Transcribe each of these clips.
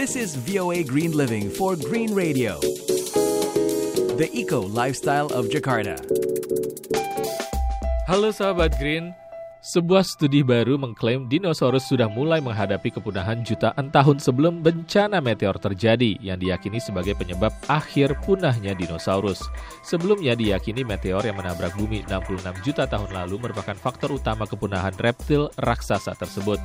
This is VOA Green Living for Green Radio, the eco lifestyle of Jakarta. Halo sahabat Green, sebuah studi baru mengklaim dinosaurus sudah mulai menghadapi kepunahan jutaan tahun sebelum bencana meteor terjadi yang diyakini sebagai penyebab akhir punahnya dinosaurus. Sebelumnya diyakini meteor yang menabrak bumi 66 juta tahun lalu merupakan faktor utama kepunahan reptil raksasa tersebut.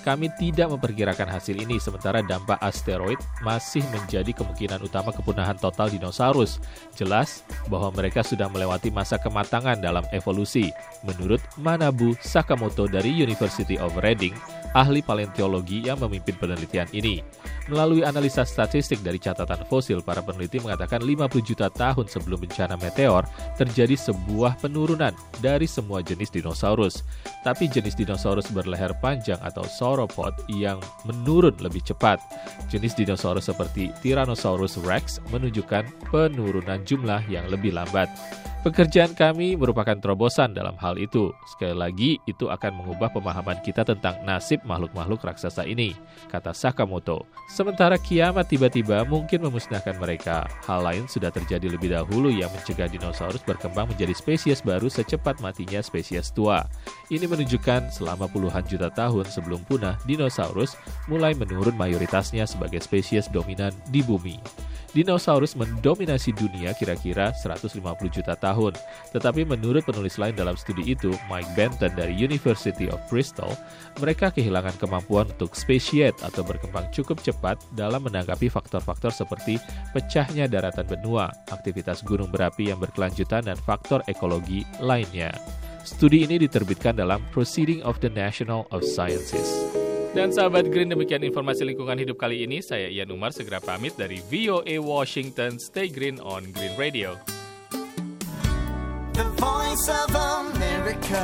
Kami tidak memperkirakan hasil ini, sementara dampak asteroid masih menjadi kemungkinan utama kepunahan total dinosaurus. Jelas bahwa mereka sudah melewati masa kematangan dalam evolusi. Menurut Manabu Sakamoto dari University of Reading, ahli paleontologi yang memimpin penelitian ini. Melalui analisa statistik dari catatan fosil, para peneliti mengatakan 50 juta tahun sebelum bencana meteor terjadi sebuah penurunan dari semua jenis dinosaurus. Tapi jenis dinosaurus berleher panjang atau sauropod yang menurun lebih cepat. Jenis dinosaurus seperti Tyrannosaurus rex menunjukkan penurunan jumlah yang lebih lambat. Pekerjaan kami merupakan terobosan dalam hal itu. Sekali lagi, itu akan mengubah pemahaman kita tentang nasib makhluk-makhluk raksasa ini, kata Sakamoto. Sementara kiamat tiba-tiba mungkin memusnahkan mereka. Hal lain sudah terjadi lebih dahulu yang mencegah dinosaurus berkembang menjadi spesies baru secepat matinya spesies tua. Ini menunjukkan selama puluhan juta tahun sebelum punah, dinosaurus mulai menurun mayoritasnya sebagai spesies dominan di bumi dinosaurus mendominasi dunia kira-kira 150 juta tahun. Tetapi menurut penulis lain dalam studi itu, Mike Benton dari University of Bristol, mereka kehilangan kemampuan untuk spesiat atau berkembang cukup cepat dalam menanggapi faktor-faktor seperti pecahnya daratan benua, aktivitas gunung berapi yang berkelanjutan, dan faktor ekologi lainnya. Studi ini diterbitkan dalam Proceeding of the National of Sciences. Dan sahabat Green, demikian informasi lingkungan hidup kali ini. Saya Ian Umar segera pamit dari VOA Washington. Stay green on Green Radio. The voice of America.